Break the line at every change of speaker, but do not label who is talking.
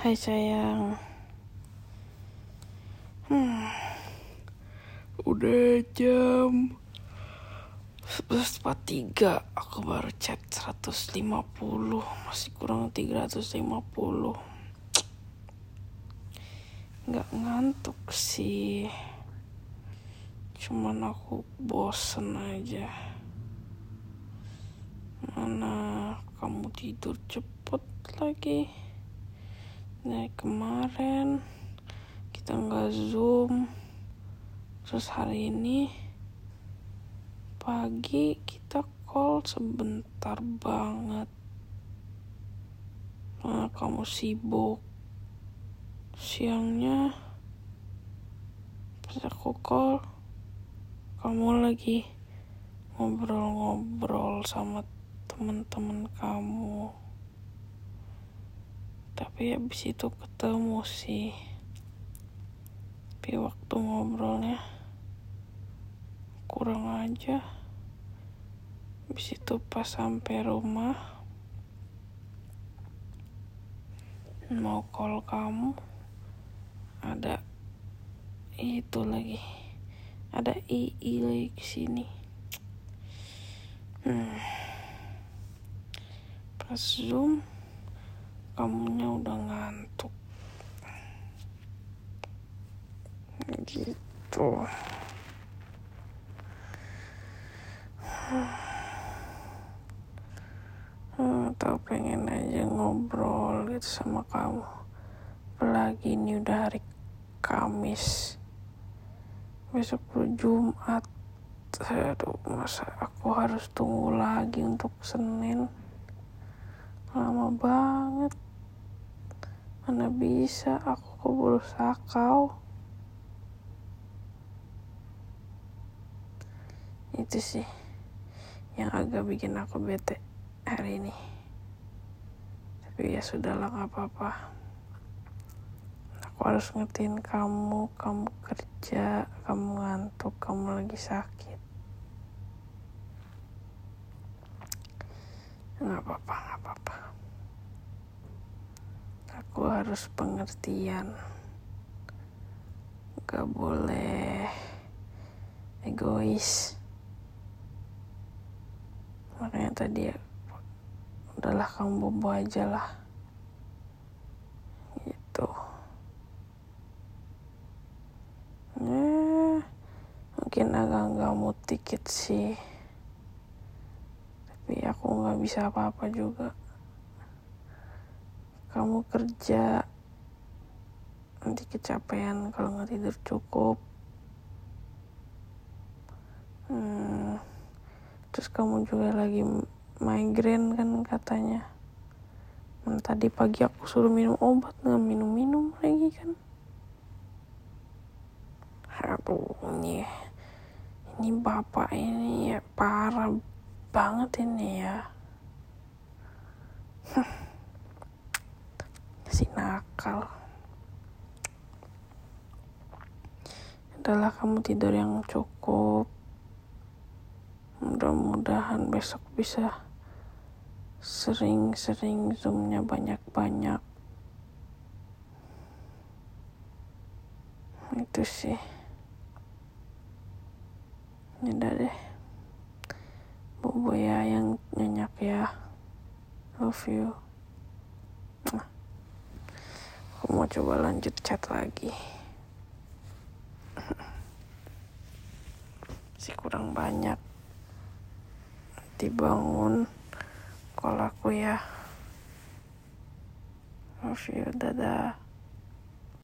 Hai sayang. Hmm. Udah jam 11.43 Aku baru chat 150 Masih kurang 350 Gak ngantuk sih. Cuman aku bosen aja. Mana kamu tidur cepet lagi Dari kemarin Kita nggak zoom Terus hari ini pagi kita call sebentar banget. Nah, kamu sibuk. Siangnya pas aku call kamu lagi ngobrol-ngobrol sama temen-temen kamu. Tapi habis itu ketemu sih. Tapi waktu ngobrolnya kurang aja habis itu pas sampai rumah mau call kamu ada itu lagi ada ii lagi ke sini hmm. pas zoom kamunya udah ngantuk. Gitu. Hmm, atau pengen aja ngobrol gitu sama kamu. Apalagi ini udah hari Kamis. Besok tuh Jumat. Aduh masa aku harus tunggu lagi untuk Senin? Lama banget mana bisa aku keburu sakau? Itu sih yang agak bikin aku bete hari ini. Tapi ya sudahlah gak apa-apa. Aku harus ngertiin kamu kamu kerja kamu ngantuk kamu lagi sakit. Nggak apa-apa nggak apa-apa harus pengertian. Gak boleh egois. Makanya tadi ya udahlah kamu bobo aja lah. Gitu. Ya mungkin agak nggak mood dikit sih. Tapi aku nggak bisa apa-apa juga kamu kerja nanti kecapean kalau nggak tidur cukup. Hmm, terus kamu juga lagi migrain kan katanya. Dan tadi pagi aku suruh minum obat nggak minum-minum lagi kan. Aduh ini ini bapak ini ya parah banget ini ya nakal. Adalah kamu tidur yang cukup. Mudah-mudahan besok bisa sering-sering zoomnya banyak-banyak. Itu sih. Ini deh. Bobo ya yang nyenyak ya. Love you aku mau coba lanjut chat lagi. Masih kurang banyak. Nanti bangun. Kalau aku ya. Love you dadah